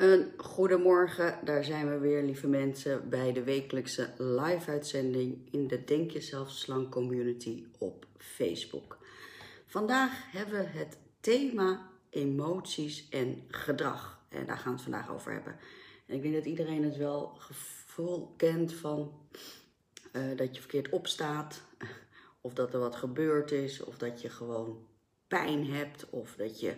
Een goedemorgen, daar zijn we weer, lieve mensen, bij de wekelijkse live-uitzending in de Denk Jezelf Slang Community op Facebook. Vandaag hebben we het thema emoties en gedrag. En daar gaan we het vandaag over hebben. En ik denk dat iedereen het wel gevoel kent van uh, dat je verkeerd opstaat, of dat er wat gebeurd is, of dat je gewoon pijn hebt, of dat je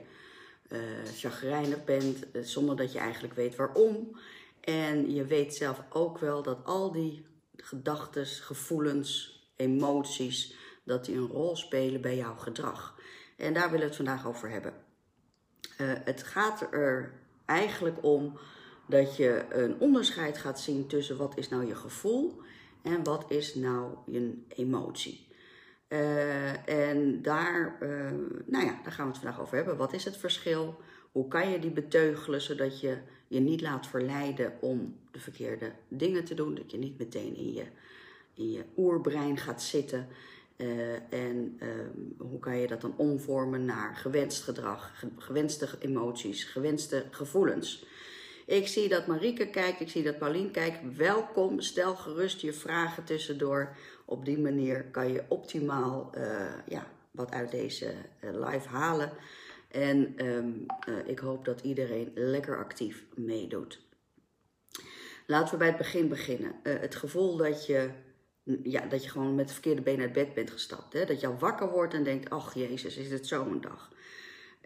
uh, bent, uh, zonder dat je eigenlijk weet waarom. En je weet zelf ook wel dat al die gedachten, gevoelens, emoties, dat die een rol spelen bij jouw gedrag. En daar willen we het vandaag over hebben. Uh, het gaat er eigenlijk om dat je een onderscheid gaat zien tussen wat is nou je gevoel en wat is nou je emotie. Uh, en daar, uh, nou ja, daar gaan we het vandaag over hebben. Wat is het verschil? Hoe kan je die beteugelen zodat je je niet laat verleiden om de verkeerde dingen te doen? Dat je niet meteen in je, in je oerbrein gaat zitten. Uh, en hoe kan je dat dan omvormen naar gewenst gedrag, gewenste emoties, gewenste gevoelens? Ik zie dat Marieke kijkt, ik zie dat Paulien kijkt. Welkom, stel gerust je vragen tussendoor. Op die manier kan je optimaal uh, ja, wat uit deze uh, live halen. En um, uh, ik hoop dat iedereen lekker actief meedoet. Laten we bij het begin beginnen. het gevoel dat je, ja, dat je gewoon met de verkeerde been uit bed bent gestapt. Hè? Dat je al wakker wordt en denkt, ach jezus, is het zo'n dag.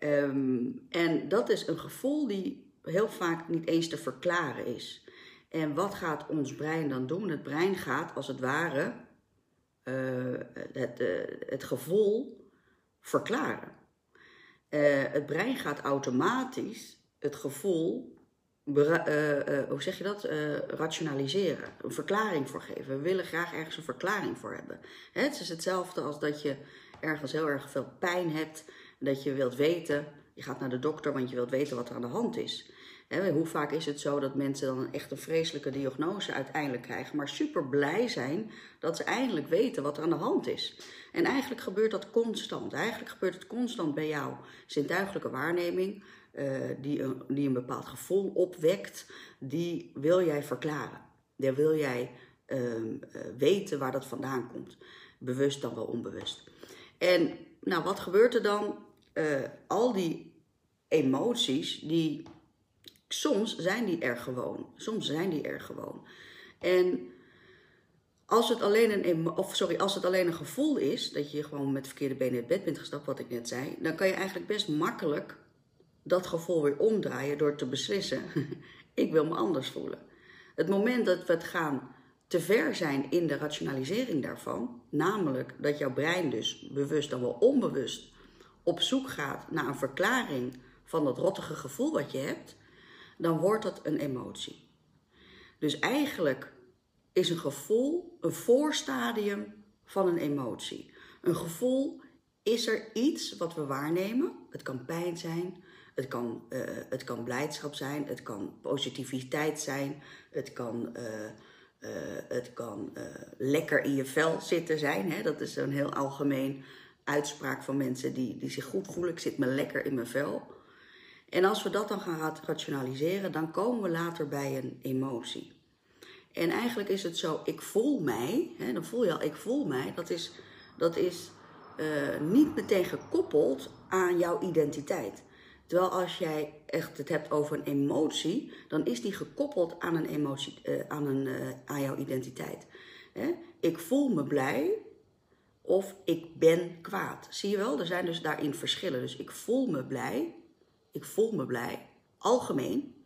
Um, en dat is een gevoel die heel vaak niet eens te verklaren is. En wat gaat ons brein dan doen? Het brein gaat als het ware uh, het, uh, het gevoel verklaren. Uh, het brein gaat automatisch het gevoel, hoe zeg je dat, rationaliseren, een verklaring voor geven. We willen graag ergens een verklaring voor hebben. Hè? Het is hetzelfde als dat je ergens heel erg veel pijn hebt, dat je wilt weten, je gaat naar de dokter, want je wilt weten wat er aan de hand is. Hoe vaak is het zo dat mensen dan echt een vreselijke diagnose uiteindelijk krijgen, maar super blij zijn dat ze eindelijk weten wat er aan de hand is. En eigenlijk gebeurt dat constant. Eigenlijk gebeurt het constant bij jou. Zintuigelijke waarneming, uh, die, een, die een bepaald gevoel opwekt, die wil jij verklaren. Daar wil jij uh, uh, weten waar dat vandaan komt. Bewust dan wel onbewust. En nou, wat gebeurt er dan? Eh, al die emoties die soms zijn die er gewoon. Soms zijn die er gewoon. En als het alleen een, of sorry, als het alleen een gevoel is, dat je gewoon met verkeerde benen in het bed bent gestapt, wat ik net zei, dan kan je eigenlijk best makkelijk dat gevoel weer omdraaien door te beslissen, ik wil me anders voelen. Het moment dat we gaan te ver zijn in de rationalisering daarvan, namelijk dat jouw brein dus bewust dan wel onbewust op zoek gaat naar een verklaring van dat rottige gevoel wat je hebt, dan wordt dat een emotie. Dus eigenlijk is een gevoel een voorstadium van een emotie. Een gevoel is er iets wat we waarnemen. Het kan pijn zijn, het kan, uh, het kan blijdschap zijn, het kan positiviteit zijn, het kan, uh, uh, het kan lekker in je vel zitten zijn. Hè? Dat is een heel algemeen uitspraak van mensen die, die zich goed voelen. Ik zit me lekker in mijn vel. En als we dat dan gaan rationaliseren, dan komen we later bij een emotie. En eigenlijk is het zo, ik voel mij, hè, dan voel je al, ik voel mij, dat is, dat is uh, niet meteen gekoppeld aan jouw identiteit. Terwijl als jij echt het hebt over een emotie, dan is die gekoppeld aan een emotie, uh, aan, een, uh, aan jouw identiteit. Hè? Ik voel me blij of ik ben kwaad. Zie je wel, er zijn dus daarin verschillen. Dus ik voel me blij ik voel me blij, algemeen.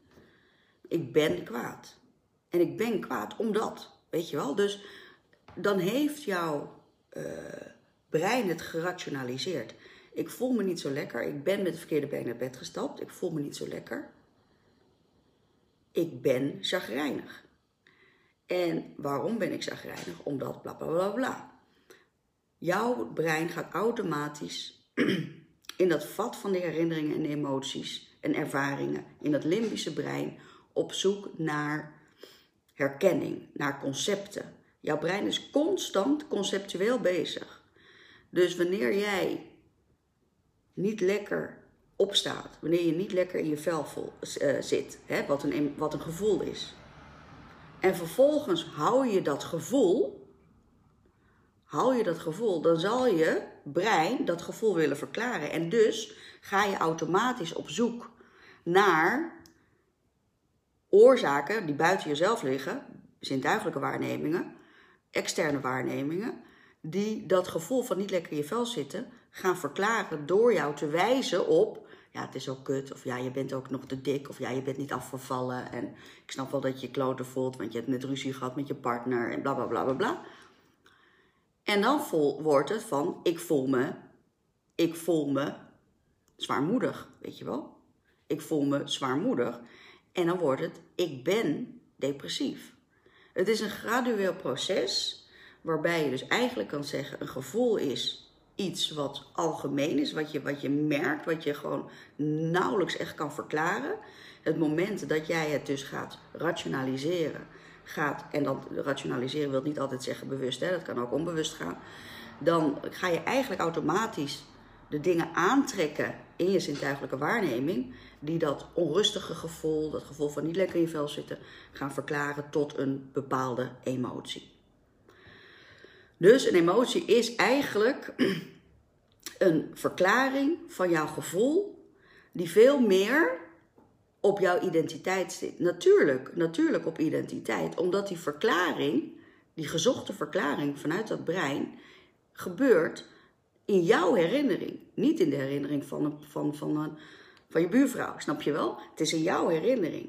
Ik ben kwaad. En ik ben kwaad omdat, weet je wel. Dus dan heeft jouw uh, brein het gerationaliseerd. Ik voel me niet zo lekker. Ik ben met het verkeerde been naar bed gestapt. Ik voel me niet zo lekker. Ik ben chagrijnig. En waarom ben ik chagrijnig? Omdat bla bla bla bla. Jouw brein gaat automatisch in dat vat van de herinneringen en emoties en ervaringen, in dat limbische brein, op zoek naar herkenning, naar concepten. Jouw brein is constant conceptueel bezig. Dus wanneer jij niet lekker opstaat, wanneer je niet lekker in je vel uh, zit, hè, wat, een, wat een gevoel is. En vervolgens hou je dat gevoel, hou je dat gevoel, dan zal je brein dat gevoel willen verklaren. En dus ga je automatisch op zoek naar oorzaken die buiten jezelf liggen, zintuigelijke waarnemingen, externe waarnemingen, die dat gevoel van niet lekker in je vel zitten gaan verklaren door jou te wijzen op, ja, het is ook kut, of ja, je bent ook nog te dik, of ja, je bent niet afgevallen en ik snap wel dat je je kloten voelt, want je hebt net ruzie gehad met je partner en bla bla bla bla bla. En dan wordt het van, ik voel me, ik voel me zwaarmoedig, weet je wel. Ik voel me zwaarmoedig. En dan wordt het, ik ben depressief. Het is een gradueel proces waarbij je dus eigenlijk kan zeggen, een gevoel is iets wat algemeen is, wat je, wat je merkt, wat je gewoon nauwelijks echt kan verklaren. Het moment dat jij het dus gaat rationaliseren, gaat, en dan rationaliseren wil niet altijd zeggen bewust, hè, dat kan ook onbewust gaan, dan ga je eigenlijk automatisch de dingen aantrekken in je zintuigelijke waarneming, die dat onrustige gevoel, dat gevoel van niet lekker in je vel zitten, gaan verklaren tot een bepaalde emotie. Dus een emotie is eigenlijk een verklaring van jouw gevoel die veel meer op jouw identiteit zit. Natuurlijk, natuurlijk op identiteit, omdat die verklaring, die gezochte verklaring vanuit dat brein, gebeurt in jouw herinnering. Niet in de herinnering van, van, van, een, van je buurvrouw, snap je wel? Het is in jouw herinnering.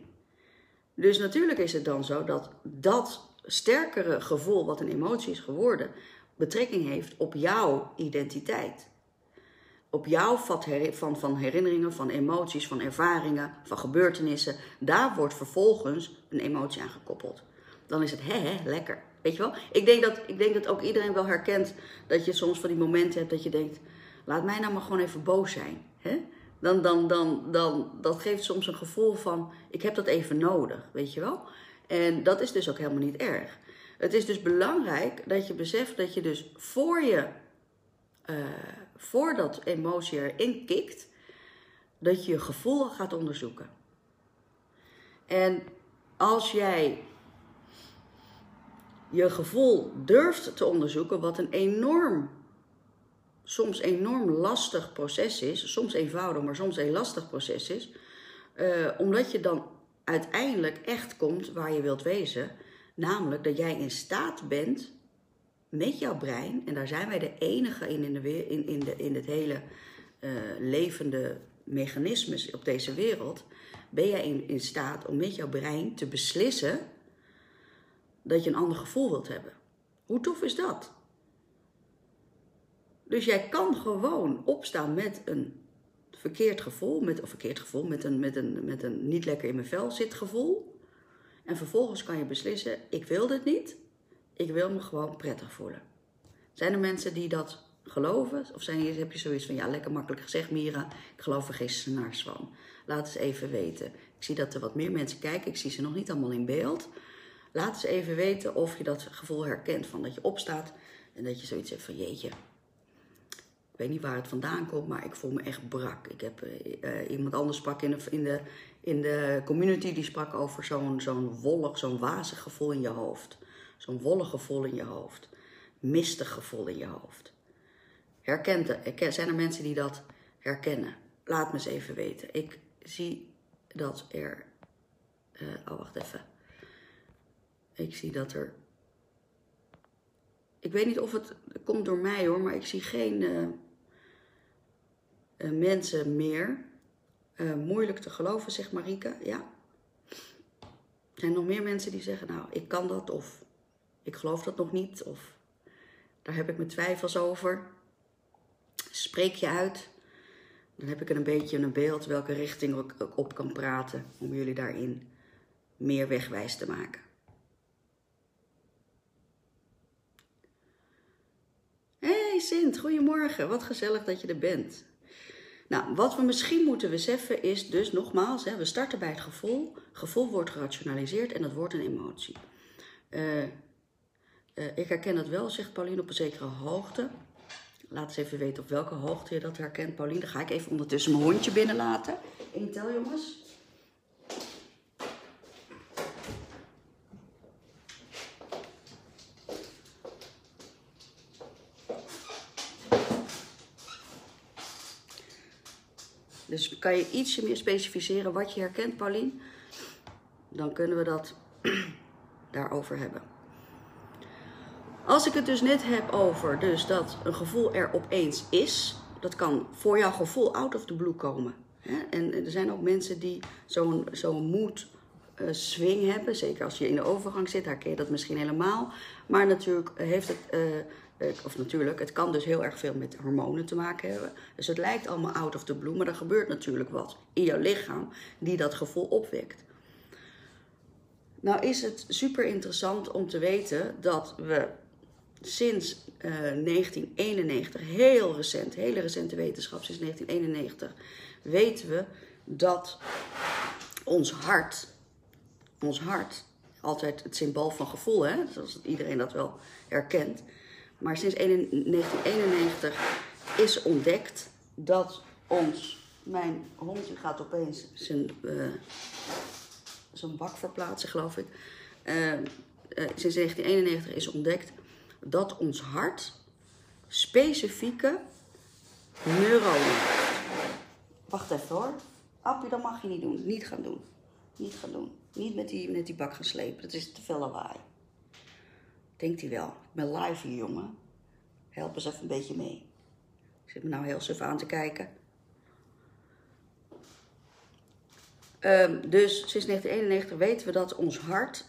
Dus natuurlijk is het dan zo dat dat sterkere gevoel, wat een emotie is geworden, betrekking heeft op jouw identiteit. Op jouw vat van, van herinneringen, van emoties, van ervaringen, van gebeurtenissen. Daar wordt vervolgens een emotie aan gekoppeld. Dan is het hè, lekker. Weet je wel? Ik denk, dat, ik denk dat ook iedereen wel herkent dat je soms van die momenten hebt dat je denkt: laat mij nou maar gewoon even boos zijn. Hè? Dan, dan, dan, dan, dat geeft soms een gevoel van: ik heb dat even nodig. Weet je wel? En dat is dus ook helemaal niet erg. Het is dus belangrijk dat je beseft dat je dus voor je, uh, voordat emotie erin kikt, dat je je gevoel gaat onderzoeken. En als jij je gevoel durft te onderzoeken, wat een enorm, soms enorm lastig proces is, soms eenvoudig, maar soms een lastig proces is, uh, omdat je dan uiteindelijk echt komt waar je wilt wezen, namelijk dat jij in staat bent met jouw brein, en daar zijn wij de enige in, in, de, in, in, de, in het hele uh, levende mechanismes op deze wereld, ben jij in, in staat om met jouw brein te beslissen dat je een ander gevoel wilt hebben. Hoe tof is dat? Dus jij kan gewoon opstaan met een verkeerd gevoel, met, of verkeerd gevoel, met een, met, een, met een niet lekker in mijn vel zit gevoel. En vervolgens kan je beslissen, ik wil dit niet, ik wil me gewoon prettig voelen. Zijn er mensen die dat geloven? Of zijn, heb je zoiets van, ja, lekker makkelijk gezegd Mira, ik geloof er geen snars van. Laat eens even weten. Ik zie dat er wat meer mensen kijken, ik zie ze nog niet allemaal in beeld. Laat eens even weten of je dat gevoel herkent van dat je opstaat en dat je zoiets hebt van jeetje. Ik weet niet waar het vandaan komt, maar ik voel me echt brak. Ik heb uh, iemand anders sprak in de, in, de, in de community die sprak over zo'n zo'n wollig, zo'n wazig gevoel in je hoofd. Zo'n wollig gevoel in je hoofd. Mistig gevoel in je hoofd. Herkent er, zijn er mensen die dat herkennen? Laat me eens even weten. Ik zie dat er. Uh, oh, wacht even. Ik zie dat er. Ik weet niet of het komt door mij hoor, maar ik zie geen uh, uh, mensen meer. Moeilijk te geloven, zegt Marike. Ja. Er zijn nog meer mensen die zeggen: Nou, ik kan dat, of ik geloof dat nog niet, of daar heb ik mijn twijfels over. Spreek je uit. Dan heb ik een beetje een beeld welke richting ik op kan praten om jullie daarin meer wegwijs te maken. Sint, goedemorgen. Wat gezellig dat je er bent. Nou, wat we misschien moeten beseffen is dus nogmaals, hè, we starten bij het gevoel. Gevoel wordt gerationaliseerd en dat wordt een emotie. Uh, uh, ik herken dat wel, zegt Pauline, op een zekere hoogte. Laat eens even weten op welke hoogte je dat herkent, Pauline. Dan ga ik even ondertussen mijn hondje binnenlaten. Intel, jongens. Dus kan je ietsje meer specificeren wat je herkent, Paulien? Dan kunnen we dat daarover hebben. Als ik het dus net heb over dus dat een gevoel er opeens is, dat kan voor jouw gevoel out of the blue komen. En er zijn ook mensen die zo'n zo'n mood uh, swing hebben, zeker als je in de overgang zit, herken je dat misschien helemaal. Maar natuurlijk heeft het, uh, of natuurlijk, het kan dus heel erg veel met hormonen te maken hebben. Dus het lijkt allemaal out of the blue, maar er gebeurt natuurlijk wat in jouw lichaam die dat gevoel opwekt. Nou is het super interessant om te weten dat we sinds uh, 1991, heel recent, hele recente wetenschap, sinds 1991, weten we dat ons hart, ons hart, altijd het symbool van gevoel, hè, zoals iedereen dat wel herkent, maar sinds 1991 is ontdekt dat ons, mijn hondje gaat opeens zijn, uh, zijn bak verplaatsen, geloof ik. Uh, sinds 1991 is ontdekt dat ons hart specifieke neuronen. Wacht even hoor. Appie, dat mag je niet doen. Niet gaan doen. Niet gaan doen. Niet met die, met die bak gaan slepen. Dat is te veel lawaai. Denkt hij wel. Ik ben live hier, jongen. Help eens even een beetje mee. Ik zit me nou heel even aan te kijken. Um, dus sinds 1991 weten we dat ons hart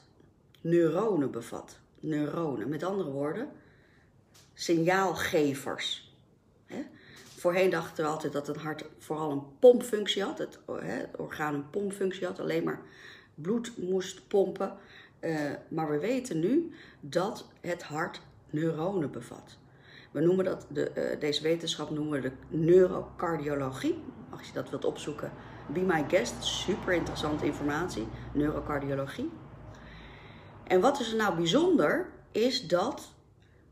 neuronen bevat neuronen. Met andere woorden, signaalgevers. Voorheen dachten we altijd dat het hart vooral een pompfunctie had. Het, orgaan een pompfunctie had, alleen maar bloed moest pompen. Uh, maar we weten nu dat het hart neuronen bevat. We noemen dat, de, uh, deze wetenschap noemen we de neurocardiologie. Als je dat wilt opzoeken, be my guest. Super interessante informatie, neurocardiologie. En wat is er nou bijzonder, is dat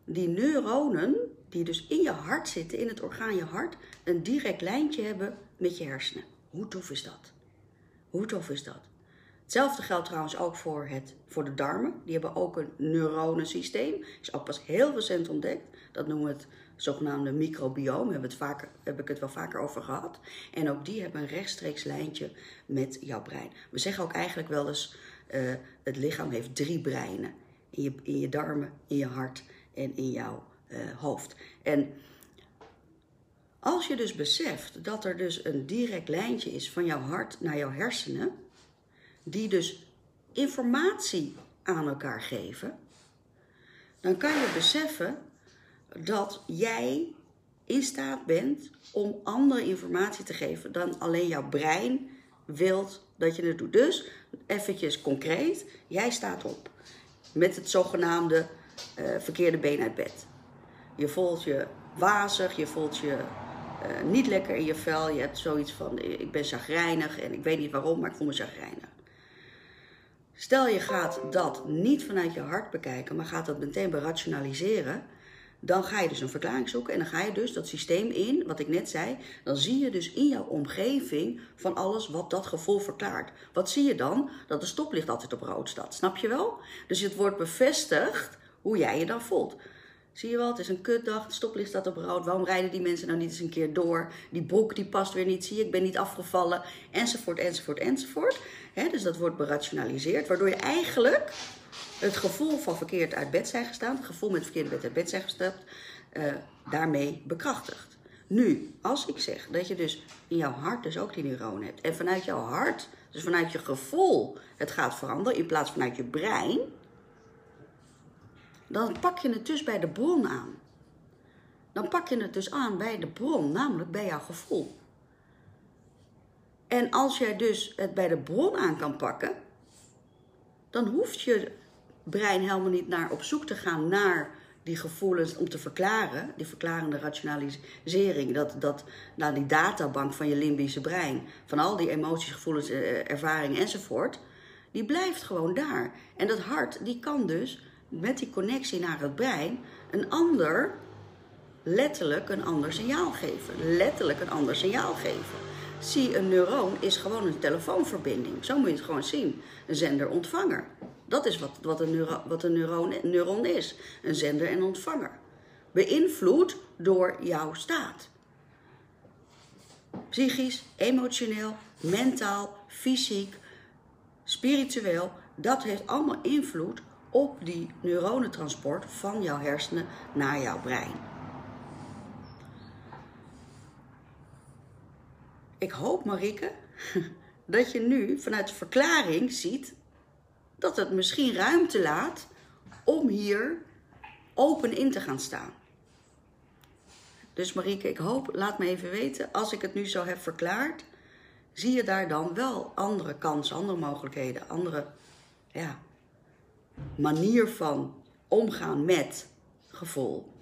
die neuronen, die dus in je hart zitten, in het orgaan je hart, een direct lijntje hebben met je hersenen. Hoe tof is dat? Hoe tof is dat? Hetzelfde geldt trouwens ook voor, het, voor de darmen. Die hebben ook een neuronensysteem. Is ook pas heel recent ontdekt. Dat noemen we het zogenaamde microbioom. Heb, het vaker, heb ik het wel vaker over gehad. En ook die hebben een rechtstreeks lijntje met jouw brein. We zeggen ook eigenlijk wel eens uh, het lichaam heeft drie breinen. In je, in je darmen, in je hart en in jouw uh, hoofd. En als je dus beseft dat er dus een direct lijntje is van jouw hart naar jouw hersenen, die dus informatie aan elkaar geven, dan kan je beseffen dat jij in staat bent om andere informatie te geven dan alleen jouw brein wilt dat je het doet. Dus, eventjes concreet, jij staat op met het zogenaamde uh, verkeerde been uit bed. Je voelt je wazig, je voelt je uh, niet lekker in je vel. Je hebt zoiets van, ik ben chagrijnig en ik weet niet waarom, maar ik voel me chagrijnig. Stel je gaat dat niet vanuit je hart bekijken, maar gaat dat meteen berationaliseren dan ga je dus een verklaring zoeken en dan ga je dus dat systeem in, wat ik net zei, dan zie je dus in jouw omgeving van alles wat dat gevoel verklaart. Wat zie je dan? Dat de stoplicht altijd op rood staat, snap je wel? Dus het wordt bevestigd hoe jij je dan voelt. Zie je wel, het is een kutdag, het stoplicht staat op rood. Waarom rijden die mensen nou niet eens een keer door? Die broek die past weer niet, zie je, ik ben niet afgevallen, enzovoort, enzovoort, enzovoort. dus dat wordt berationaliseerd, waardoor je eigenlijk het gevoel van verkeerd uit bed zijn gestaan, het gevoel met verkeerde bed uit bed zijn gestapt, uh, daarmee bekrachtigt. Nu, als ik zeg dat je dus in jouw hart dus ook die neuronen hebt en vanuit jouw hart, dus vanuit je gevoel, het gaat veranderen in plaats vanuit je brein, dan pak je het dus bij de bron aan. Dan pak je het dus aan bij de bron, namelijk bij jouw gevoel. En als jij dus het bij de bron aan kan pakken, dan hoeft je brein helemaal niet naar op zoek te gaan naar die gevoelens om te verklaren, die verklarende rationalisering, dat, dat naar die databank van je limbische brein, van al die emoties, gevoelens, eh, ervaringen enzovoort, die blijft gewoon daar. En dat hart, die kan dus met die connectie naar het brein een ander letterlijk een ander signaal geven. Letterlijk een ander signaal geven. Zie, een neuron is gewoon een telefoonverbinding. Zo moet je het gewoon zien. Een zender-ontvanger. Dat is wat, wat, een, wat een neuron, neuron is. Een zender en ontvanger. Beïnvloed door jouw staat. Psychisch, emotioneel, mentaal, fysiek, spiritueel. Dat heeft allemaal invloed op die neuronentransport van jouw hersenen naar jouw brein. Ik hoop, Marike, dat je nu vanuit de verklaring ziet dat het misschien ruimte laat om hier open in te gaan staan. Dus Marieke, ik hoop, laat me even weten, als ik het nu zo heb verklaard, zie je daar dan wel andere kansen, andere mogelijkheden, andere ja, manier van omgaan met gevoel.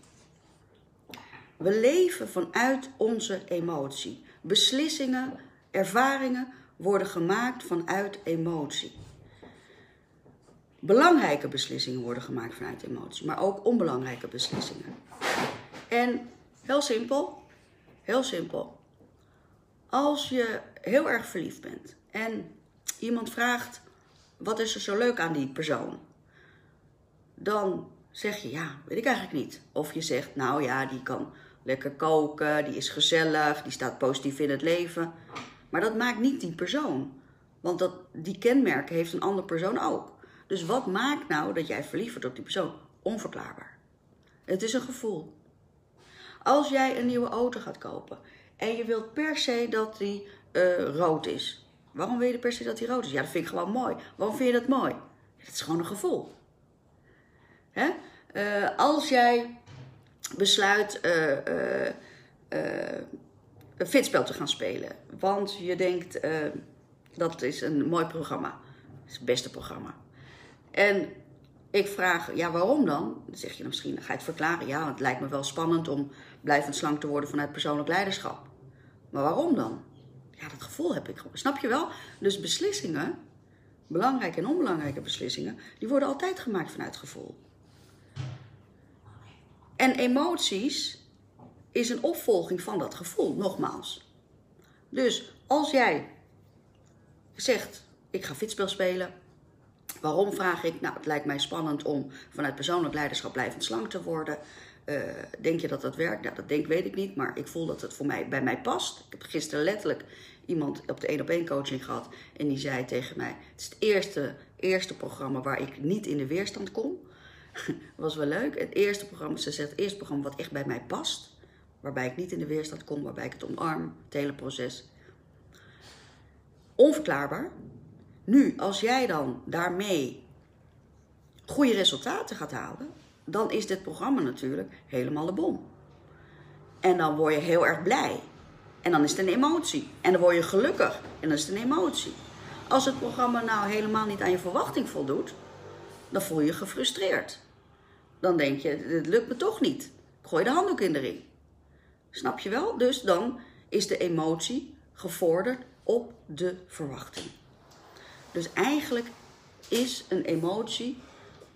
We leven vanuit onze emotie. Beslissingen, ervaringen worden gemaakt vanuit emotie. Belangrijke beslissingen worden gemaakt vanuit emotie, maar ook onbelangrijke beslissingen. En heel simpel, heel simpel. Als je heel erg verliefd bent en iemand vraagt: wat is er zo leuk aan die persoon? Dan zeg je ja, weet ik eigenlijk niet. Of je zegt: nou ja, die kan lekker koken, die is gezellig, die staat positief in het leven. Maar dat maakt niet die persoon. Want dat, die kenmerken heeft een andere persoon ook. Dus wat maakt nou dat jij verliefd wordt op die persoon? Onverklaarbaar. Het is een gevoel. Als jij een nieuwe auto gaat kopen en je wilt per se dat die uh, rood is. Waarom wil je per se dat die rood is? Ja, dat vind ik gewoon mooi. Waarom vind je dat mooi? Het is gewoon een gevoel. Hè? Uh, als jij besluit uh, een fitspel te gaan spelen, want je denkt dat is een mooi programma, het beste programma. En ik vraag, ja, waarom dan? Dan zeg je dan misschien, ga je het verklaren. Ja, het lijkt me wel spannend om blijvend slank te worden vanuit persoonlijk leiderschap. Maar waarom dan? Ja, dat gevoel heb ik. Snap je wel? Dus beslissingen, belangrijke en onbelangrijke beslissingen, die worden altijd gemaakt vanuit gevoel. En emoties is een opvolging van dat gevoel, nogmaals. Dus als jij zegt, ik ga fitspel spelen, Waarom vraag ik? Nou, het lijkt mij spannend om vanuit persoonlijk leiderschap blijvend slank te worden. Uh, denk je dat dat werkt? Nou, dat denk weet ik niet, maar ik voel dat het voor mij, bij mij past. Ik heb gisteren letterlijk iemand op de één op één coaching gehad en die zei tegen mij: Het is het eerste, eerste programma waar ik niet in de weerstand kom. was wel leuk. Het eerste programma, ze zegt het eerste programma wat echt bij mij past. Waarbij ik niet in de weerstand kom, waarbij ik het omarm, het hele proces. Onverklaarbaar, nu, als jij dan daarmee goede resultaten gaat halen, dan is dit programma natuurlijk helemaal de bom. En dan word je heel erg blij. En dan is het een emotie. En dan word je gelukkig. En dan is het een emotie. Als het programma nou helemaal niet aan je verwachting voldoet, dan voel je je gefrustreerd. Dan denk je, het lukt me toch niet. Ik gooi de handdoek in de ring. Snap je wel? Dus dan is de emotie gevorderd op de verwachting. Dus eigenlijk is een emotie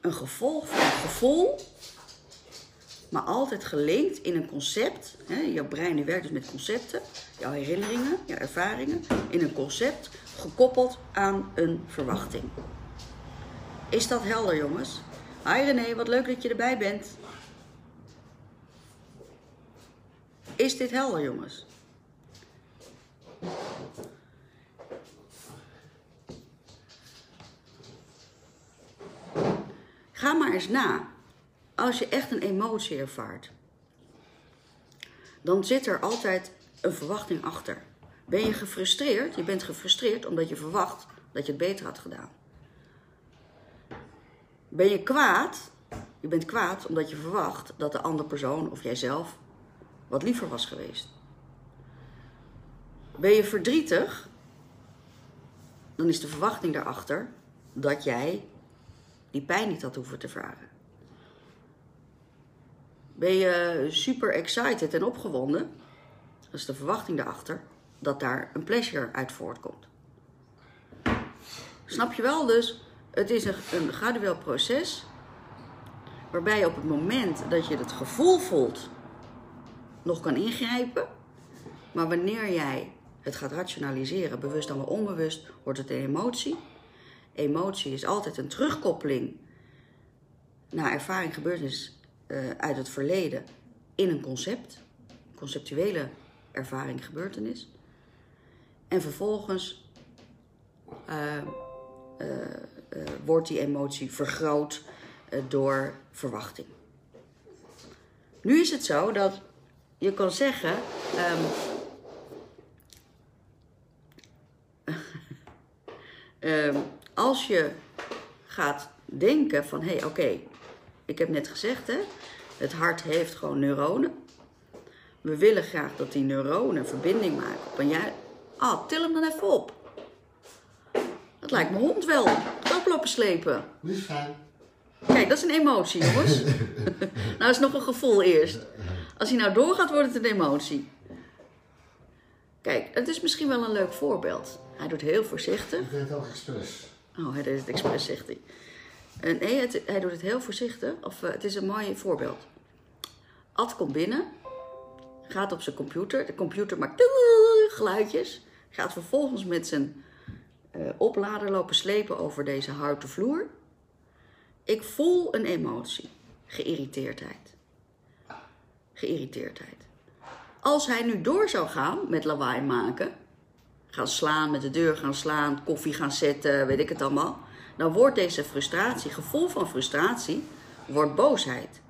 een gevolg van een gevoel, maar altijd gelinkt in een concept. Hè, jouw brein werkt dus met concepten, jouw herinneringen, jouw ervaringen, in een concept gekoppeld aan een verwachting. Is dat helder, jongens? Hi René, wat leuk dat je erbij bent. Is dit helder, jongens? Ga maar eens na. Als je echt een emotie ervaart, dan zit er altijd een verwachting achter. Ben je gefrustreerd? Je bent gefrustreerd omdat je verwacht dat je het beter had gedaan. Ben je kwaad? Je bent kwaad omdat je verwacht dat de andere persoon of jijzelf wat liever was geweest. Ben je verdrietig? Dan is de verwachting daarachter dat jij die pijn niet had hoeven te vragen. Ben je super excited en opgewonden? Dat is de verwachting daarachter dat daar een pleasure uit voortkomt. Snap je wel? Dus het is een, een gradueel proces waarbij op het moment dat je het gevoel voelt nog kan ingrijpen. Maar wanneer jij het gaat rationaliseren, bewust dan wel onbewust, wordt het een emotie. Emotie is altijd een terugkoppeling naar ervaring, gebeurtenis uh, uit het verleden in een concept, conceptuele ervaring, gebeurtenis. En vervolgens uh, uh, wordt die emotie vergroot door verwachting. Nu is het zo dat je kan zeggen. Um, um, als je gaat denken van hé, hey, oké, ik heb net gezegd hè, het hart heeft gewoon neuronen. We willen graag dat die neuronen verbinding maken op een jij. Ah, til hem dan even op. Dat lijkt mijn hond wel. Oplopen slepen. Is fijn. Kijk, dat is een emotie, jongens. nou is nog een gevoel eerst. Als hij nou doorgaat, wordt het een emotie. Kijk, het is misschien wel een leuk voorbeeld. Hij doet heel voorzichtig. Ik deed het ook expres. Oh, hij deed het expres, zegt hij. Nee, het, hij doet het heel voorzichtig. Of uh, het is een mooi voorbeeld. Ad komt binnen, gaat op zijn computer. De computer maakt geluidjes. Gaat vervolgens met zijn uh, oplader lopen slepen over deze houten vloer. Ik voel een emotie. Geïrriteerdheid. Geïrriteerdheid. Als hij nu door zou gaan met lawaai maken, gaan slaan, met de deur gaan slaan, koffie gaan zetten, weet ik het allemaal, dan wordt deze frustratie, gevoel van frustratie, wordt boosheid.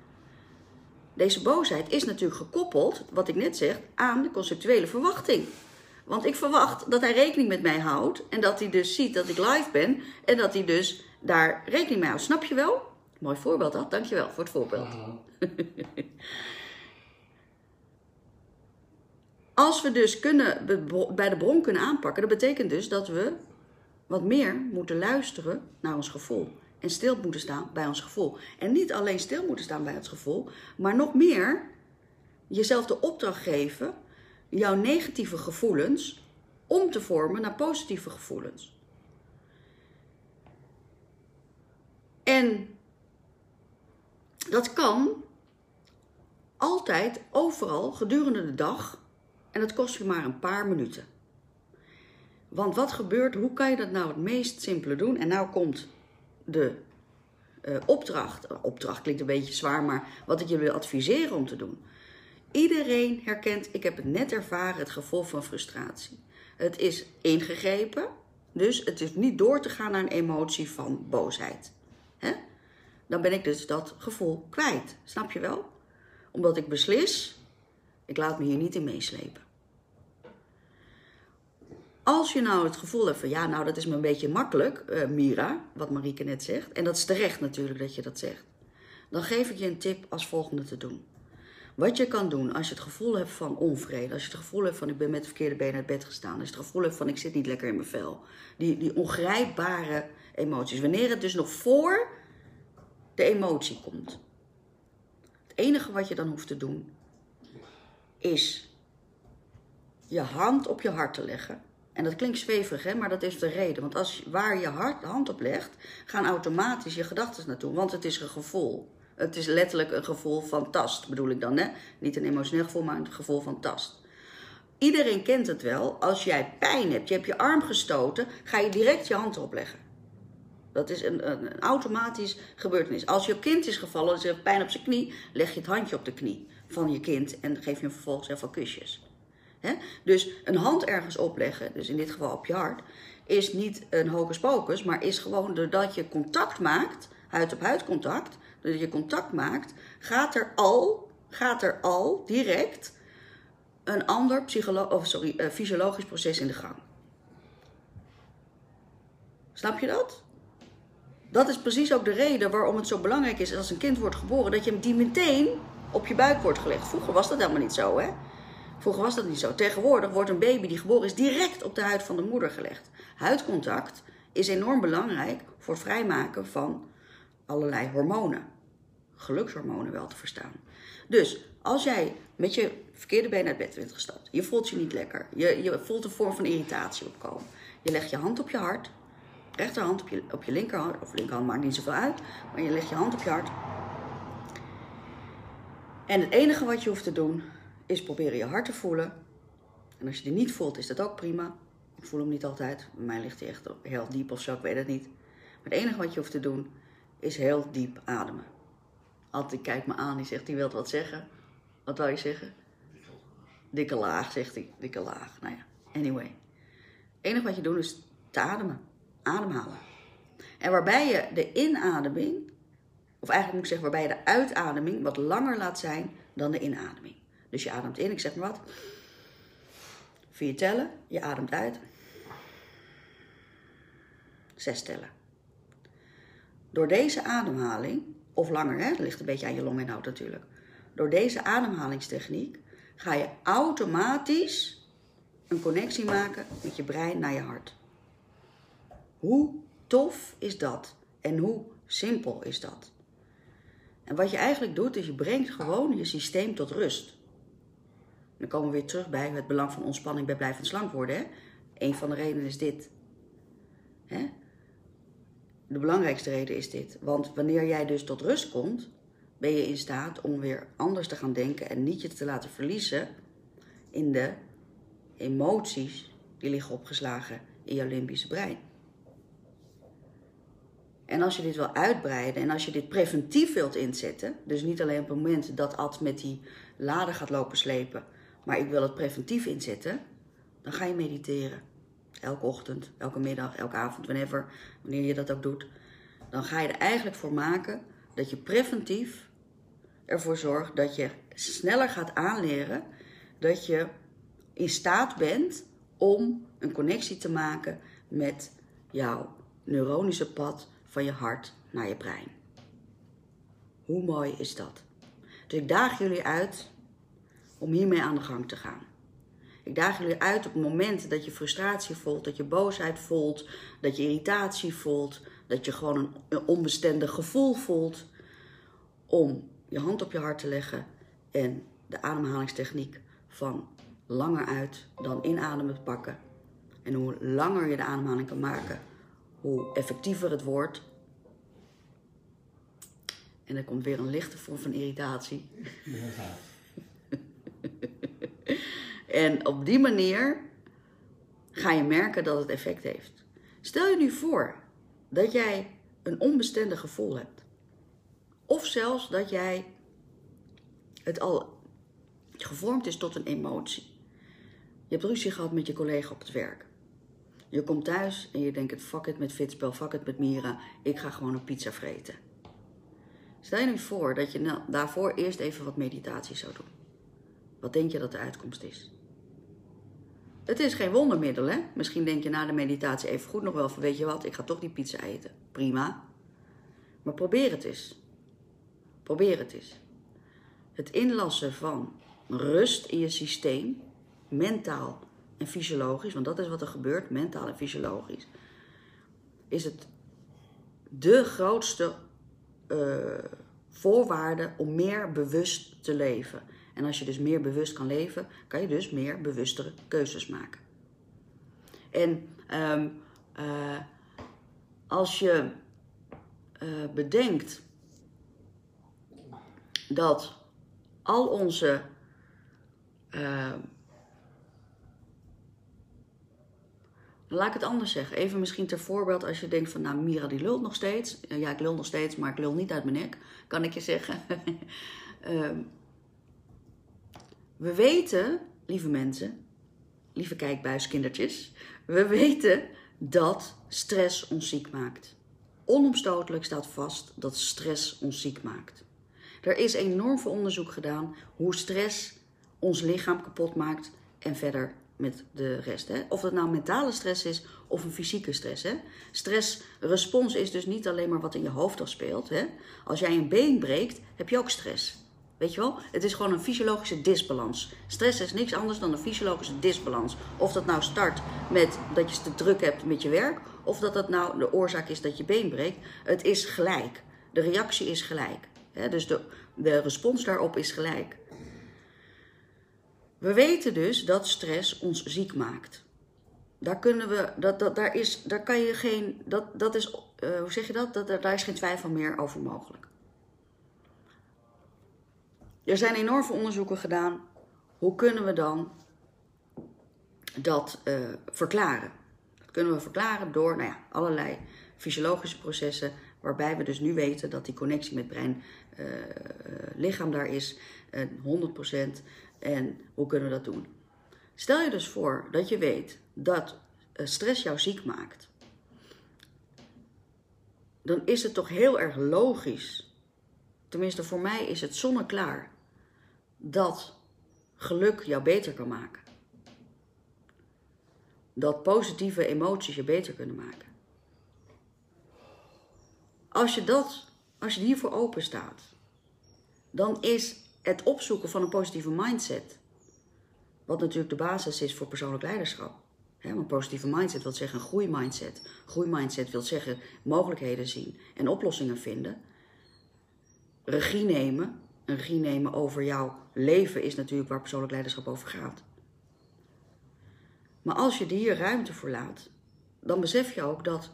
Deze boosheid is natuurlijk gekoppeld, wat ik net zeg, aan de conceptuele verwachting. Want ik verwacht dat hij rekening met mij houdt en dat hij dus ziet dat ik live ben en dat hij dus daar rekening mee houdt. Snap je wel? Mooi voorbeeld dat, dankjewel voor het voorbeeld. Als we dus kunnen, bij de bron kunnen aanpakken, dat betekent dus dat we wat meer moeten luisteren naar ons gevoel. En stil moeten staan bij ons gevoel. En niet alleen stil moeten staan bij het gevoel, maar nog meer jezelf de opdracht geven jouw negatieve gevoelens om te vormen naar positieve gevoelens. En dat kan altijd, overal, gedurende de dag. En dat kost je maar een paar minuten. Want wat gebeurt, hoe kan je dat nou het meest simpele doen? En nou komt de uh, opdracht. Opdracht klinkt een beetje zwaar, maar wat ik je wil adviseren om te doen. Iedereen herkent, ik heb het net ervaren, het gevoel van frustratie. Het is ingegrepen, dus het is niet door te gaan naar een emotie van boosheid. Dan ben ik dus dat gevoel kwijt. Snap je wel? Omdat ik beslis, ik laat me hier niet in meeslepen. Als je nou het gevoel hebt van ja, nou dat is me een beetje makkelijk, uh, Mira, wat Marieke net zegt, en dat is terecht natuurlijk dat je dat zegt, dan geef ik je een tip als volgende te doen. Wat je kan doen als je het gevoel hebt van onvrede, als je het gevoel hebt van ik ben met de verkeerde been uit bed gestaan, als je het gevoel hebt van ik zit niet lekker in mijn vel, die, die ongrijpbare emoties, wanneer het dus nog voor de emotie komt. Het enige wat je dan hoeft te doen is je hand op je hart te leggen en dat klinkt zweverig, hè, maar dat is de reden. Want als, waar je hart, hand op legt, gaan automatisch je gedachten naartoe. Want het is een gevoel. Het is letterlijk een gevoel van tast, bedoel ik dan. Hè? Niet een emotioneel gevoel, maar een gevoel van tast. Iedereen kent het wel. Als jij pijn hebt, je hebt je arm gestoten, ga je direct je hand erop leggen. Dat is een, een, een automatisch gebeurtenis. Als je kind is gevallen en ze heeft pijn op zijn knie, leg je het handje op de knie van je kind en geef je hem vervolgens even kusjes. Dus een hand ergens opleggen, dus in dit geval op je hart, is niet een hocus pocus, maar is gewoon doordat je contact maakt, huid op huid contact, doordat je contact maakt, gaat er al, gaat er al direct een ander psycholo of sorry, uh, fysiologisch proces in de gang. Snap je dat? Dat is precies ook de reden waarom het zo belangrijk is als een kind wordt geboren, dat je hem die meteen op je buik wordt gelegd. Vroeger was dat helemaal niet zo, hè? Vroeger was dat niet zo. Tegenwoordig wordt een baby die geboren is direct op de huid van de moeder gelegd. Huidcontact is enorm belangrijk voor het vrijmaken van allerlei hormonen. Gelukshormonen wel te verstaan. Dus als jij met je verkeerde been uit bed bent gestapt, je voelt je niet lekker, je, je voelt een vorm van irritatie opkomen. Je legt je hand op je hart, rechterhand op je, op je linkerhand, of linkerhand maakt niet zoveel uit, maar je legt je hand op je hart. En het enige wat je hoeft te doen is proberen je hart te voelen. En als je die niet voelt, is dat ook prima. Ik voel hem niet altijd. Bij mij ligt hij echt heel diep of zo, ik weet het niet. Maar het enige wat je hoeft te doen, is heel diep ademen. Altijd kijkt me aan, die zegt, die wilt wat zeggen. Wat wil je zeggen? Dikke laag, zegt hij. Dikke laag. Nou ja, anyway. Het enige wat je doet is te ademen. Ademhalen. En waarbij je de inademing, of eigenlijk moet ik zeggen, waarbij je de uitademing wat langer laat zijn dan de inademing. Dus je ademt in, ik zeg maar wat. Vier tellen, je ademt uit. Zes tellen. Door deze ademhaling, of langer, hè, dat ligt een beetje aan je longinhoud natuurlijk. Door deze ademhalingstechniek ga je automatisch een connectie maken met je brein naar je hart. Hoe tof is dat? En hoe simpel is dat? En wat je eigenlijk doet, is je brengt gewoon je systeem tot rust. Dan komen we weer terug bij het belang van ontspanning bij blijvend slank worden. Hè? Een van de redenen is dit. Hè? De belangrijkste reden is dit. Want wanneer jij dus tot rust komt, ben je in staat om weer anders te gaan denken en niet je te laten verliezen in de emoties die liggen opgeslagen in jouw limbische brein. En als je dit wil uitbreiden en als je dit preventief wilt inzetten, dus niet alleen op het moment dat Ad met die lader gaat lopen slepen, maar ik wil het preventief inzetten, dan ga je mediteren. Elke ochtend, elke middag, elke avond, whenever, wanneer je dat ook doet. Dan ga je er eigenlijk voor maken dat je preventief ervoor zorgt dat je sneller gaat aanleren dat je in staat bent om een connectie te maken met jouw neuronische pad van je hart naar je brein. Hoe mooi is dat? Dus ik daag jullie uit om hiermee aan de gang te gaan. Ik daag jullie uit op het moment dat je frustratie voelt, dat je boosheid voelt, dat je irritatie voelt, dat je gewoon een, onbestendig gevoel voelt, om je hand op je hart te leggen en de ademhalingstechniek van langer uit dan inademen pakken. En hoe langer je de ademhaling kan maken, hoe effectiever het wordt. En er komt weer een lichte vorm van irritatie. Ja. en op die manier ga je merken dat het effect heeft. Stel je nu voor dat jij een onbestendig gevoel hebt. Of zelfs dat jij het al gevormd is tot een emotie. Je hebt ruzie gehad met je collega op het werk. Je komt thuis en je denkt, fuck it met Fitspel, fuck it met Mira, ik ga gewoon een pizza vreten. Stel je nu voor dat je nou daarvoor eerst even wat meditatie zou doen. Wat denk je dat de uitkomst is? Het is geen wondermiddel, hè? Misschien denk je na de meditatie even goed nog wel van, weet je wat, ik ga toch die pizza eten. Prima. Maar probeer het eens. Probeer het eens. Het inlassen van rust in je systeem, mentaal en fysiologisch, want dat is wat er gebeurt, mentaal en fysiologisch, is het de grootste uh, voorwaarde om meer bewust te leven. En als je dus meer bewust kan leven, kan je dus meer bewustere keuzes maken. En um, uh, als je uh, bedenkt dat al onze laat ik het anders zeggen. Even misschien ter voorbeeld als je denkt van nou Mira die lult nog steeds. Ja ik lul nog steeds maar ik lul niet uit mijn nek. Kan ik je zeggen. uh, we weten, lieve mensen, lieve kijkbuiskindertjes. We weten dat stress ons ziek maakt. Onomstotelijk staat vast dat stress ons ziek maakt. Er is enorm veel onderzoek gedaan hoe stress ons lichaam kapot maakt en verder met de rest. Hè? Of het nou mentale stress is of een fysieke stress. Hè? Stressrespons is dus niet alleen maar wat in je hoofd afspeelt. Hè? Als jij een been breekt, heb je ook stress. Weet je wel? Het is gewoon een fysiologische disbalans. Stress is niks anders dan een fysiologische disbalans. Of dat nou start met dat je te druk hebt met je werk, of dat dat nou de oorzaak is dat je been breekt. Het is gelijk. De reactie is gelijk. dus de, de respons daarop is gelijk. We weten dus dat stress ons ziek maakt. Daar kunnen we, dat, dat, daar, is, daar kan je geen, dat, dat is, uh, hoe zeg je dat? dat? Daar is geen twijfel meer over mogelijk. Er zijn enorm veel onderzoeken gedaan hoe kunnen we dan dat uh, verklaren? Dat kunnen we verklaren door nou ja, allerlei fysiologische processen, waarbij we dus nu weten dat die connectie met brein uh, lichaam daar is, uh, 100%. En hoe kunnen we dat doen? Stel je dus voor dat je weet dat stress jou ziek maakt. Dan is het toch heel erg logisch, tenminste voor mij is het zonneklaar, dat geluk jou beter kan maken. Dat positieve emoties je beter kunnen maken. Als je dat, als je hiervoor open staat, dan is het opzoeken van een positieve mindset, wat natuurlijk de basis is voor persoonlijk leiderschap. He, want positieve mindset wil zeggen een groeimindset. Groeimindset wil zeggen mogelijkheden zien en oplossingen vinden. Regie nemen. Een regie nemen over jouw leven is natuurlijk waar persoonlijk leiderschap over gaat. Maar als je hier ruimte voor laat, dan besef je ook dat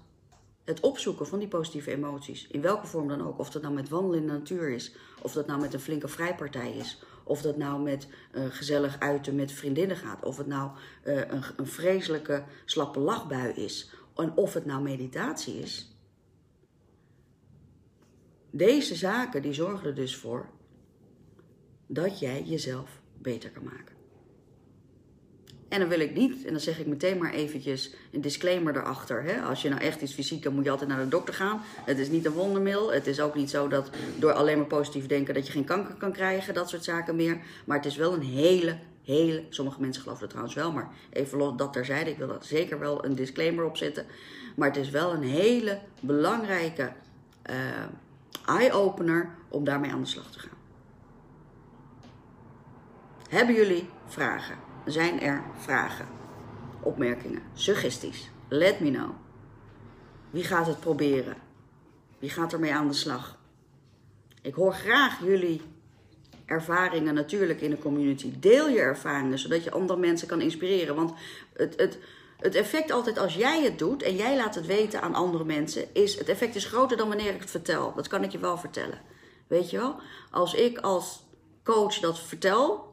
het opzoeken van die positieve emoties, in welke vorm dan ook, of dat nou met wandelen in de natuur is, of dat nou met een flinke vrijpartij is, of dat nou met uh, gezellig uiten met vriendinnen gaat, of het nou uh, een, een vreselijke slappe lachbui is, en of het nou meditatie is. Deze zaken die zorgen er dus voor dat jij jezelf beter kan maken. En dan wil ik niet, en dan zeg ik meteen maar eventjes een disclaimer erachter. Hè? Als je nou echt iets fysiek dan moet je altijd naar de dokter gaan. Het is niet een wondermil. Het is ook niet zo dat door alleen maar positief denken dat je geen kanker kan krijgen. Dat soort zaken meer. Maar het is wel een hele, hele... Sommige mensen geloven het trouwens wel, maar even dat terzijde. Ik wil daar zeker wel een disclaimer op zetten. Maar het is wel een hele belangrijke uh, eye-opener om daarmee aan de slag te gaan. Hebben jullie vragen? Zijn er vragen, opmerkingen, suggesties? Let me know. Wie gaat het proberen? Wie gaat ermee aan de slag? Ik hoor graag jullie ervaringen natuurlijk in de community. Deel je ervaringen, zodat je andere mensen kan inspireren. Want het, het, het effect altijd als jij het doet en jij laat het weten aan andere mensen, is het effect is groter dan wanneer ik het vertel. Dat kan ik je wel vertellen. Weet je wel? Als ik als coach dat vertel,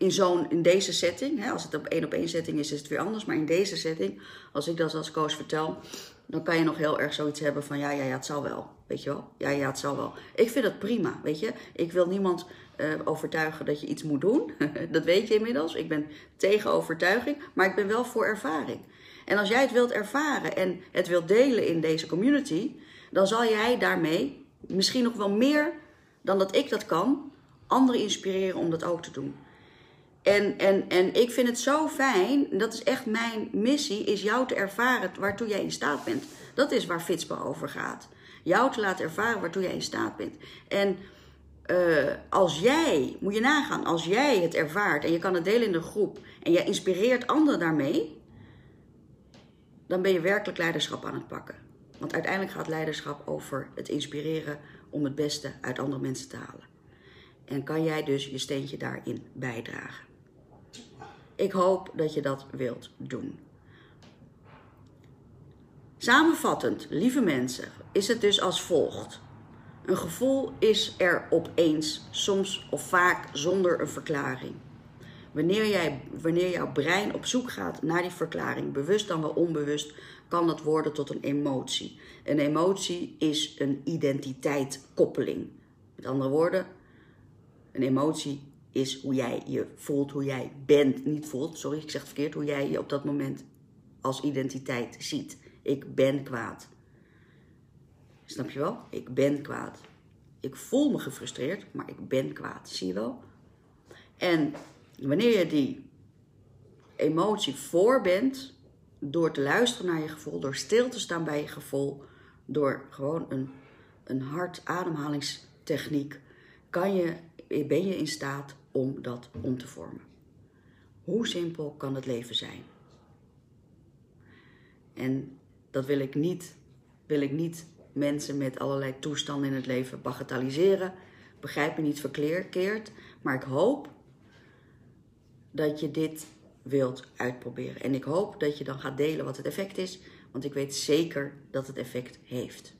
in, zo'n, in deze setting, hè, als het op één op één setting is, is het weer anders. Maar in deze setting, als ik dat als coach vertel, dan kan je nog heel erg zoiets hebben van ja, ja, ja, het zal wel. Weet je wel? Ja, ja, het zal wel. Ik vind dat prima, weet je. Ik wil niemand uh, overtuigen dat je iets moet doen. dat weet je inmiddels. Ik ben tegen overtuiging, maar ik ben wel voor ervaring. En als jij het wilt ervaren en het wilt delen in deze community, dan zal jij daarmee misschien nog wel meer dan dat ik dat kan, anderen inspireren om dat ook te doen. En, en, en ik vind het zo fijn, dat is echt mijn missie, is jou te ervaren waartoe jij in staat bent. Dat is waar Fitspa over gaat. Jou te laten ervaren waartoe jij in staat bent. En uh, als jij, moet je nagaan, als jij het ervaart en je kan het delen in de groep en je inspireert anderen daarmee, dan ben je werkelijk leiderschap aan het pakken. Want uiteindelijk gaat leiderschap over het inspireren om het beste uit andere mensen te halen. En kan jij dus je steentje daarin bijdragen. Ik hoop dat je dat wilt doen. Samenvattend, lieve mensen, is het dus als volgt. Een gevoel is er opeens, soms of vaak zonder een verklaring. Wanneer, jij, wanneer jouw brein op zoek gaat naar die verklaring, bewust dan wel onbewust, kan dat worden tot een emotie. Een emotie is een identiteitkoppeling. Met andere woorden, een emotie is hoe jij je voelt, hoe jij bent, niet voelt, sorry, ik zeg het verkeerd, hoe jij je op dat moment als identiteit ziet. Ik ben kwaad. Snap je wel? Ik ben kwaad. Ik voel me gefrustreerd, maar ik ben kwaad. Zie je wel? En wanneer je die emotie voor bent, door te luisteren naar je gevoel, door stil te staan bij je gevoel, door gewoon een, een hard ademhalingstechniek, kan je, ben je in staat om dat om te vormen. Hoe simpel kan het leven zijn? En dat wil ik niet, wil ik niet mensen met allerlei toestanden in het leven bagatelliseren. Begrijp me niet verkeerd, maar ik hoop dat je dit wilt uitproberen. En ik hoop dat je dan gaat delen wat het effect is, want ik weet zeker dat het effect heeft.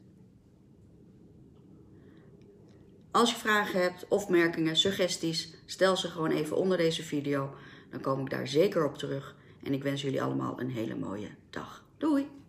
Als je vragen hebt, opmerkingen, suggesties, stel ze gewoon even onder deze video. Dan kom ik daar zeker op terug. En ik wens jullie allemaal een hele mooie dag. Doei!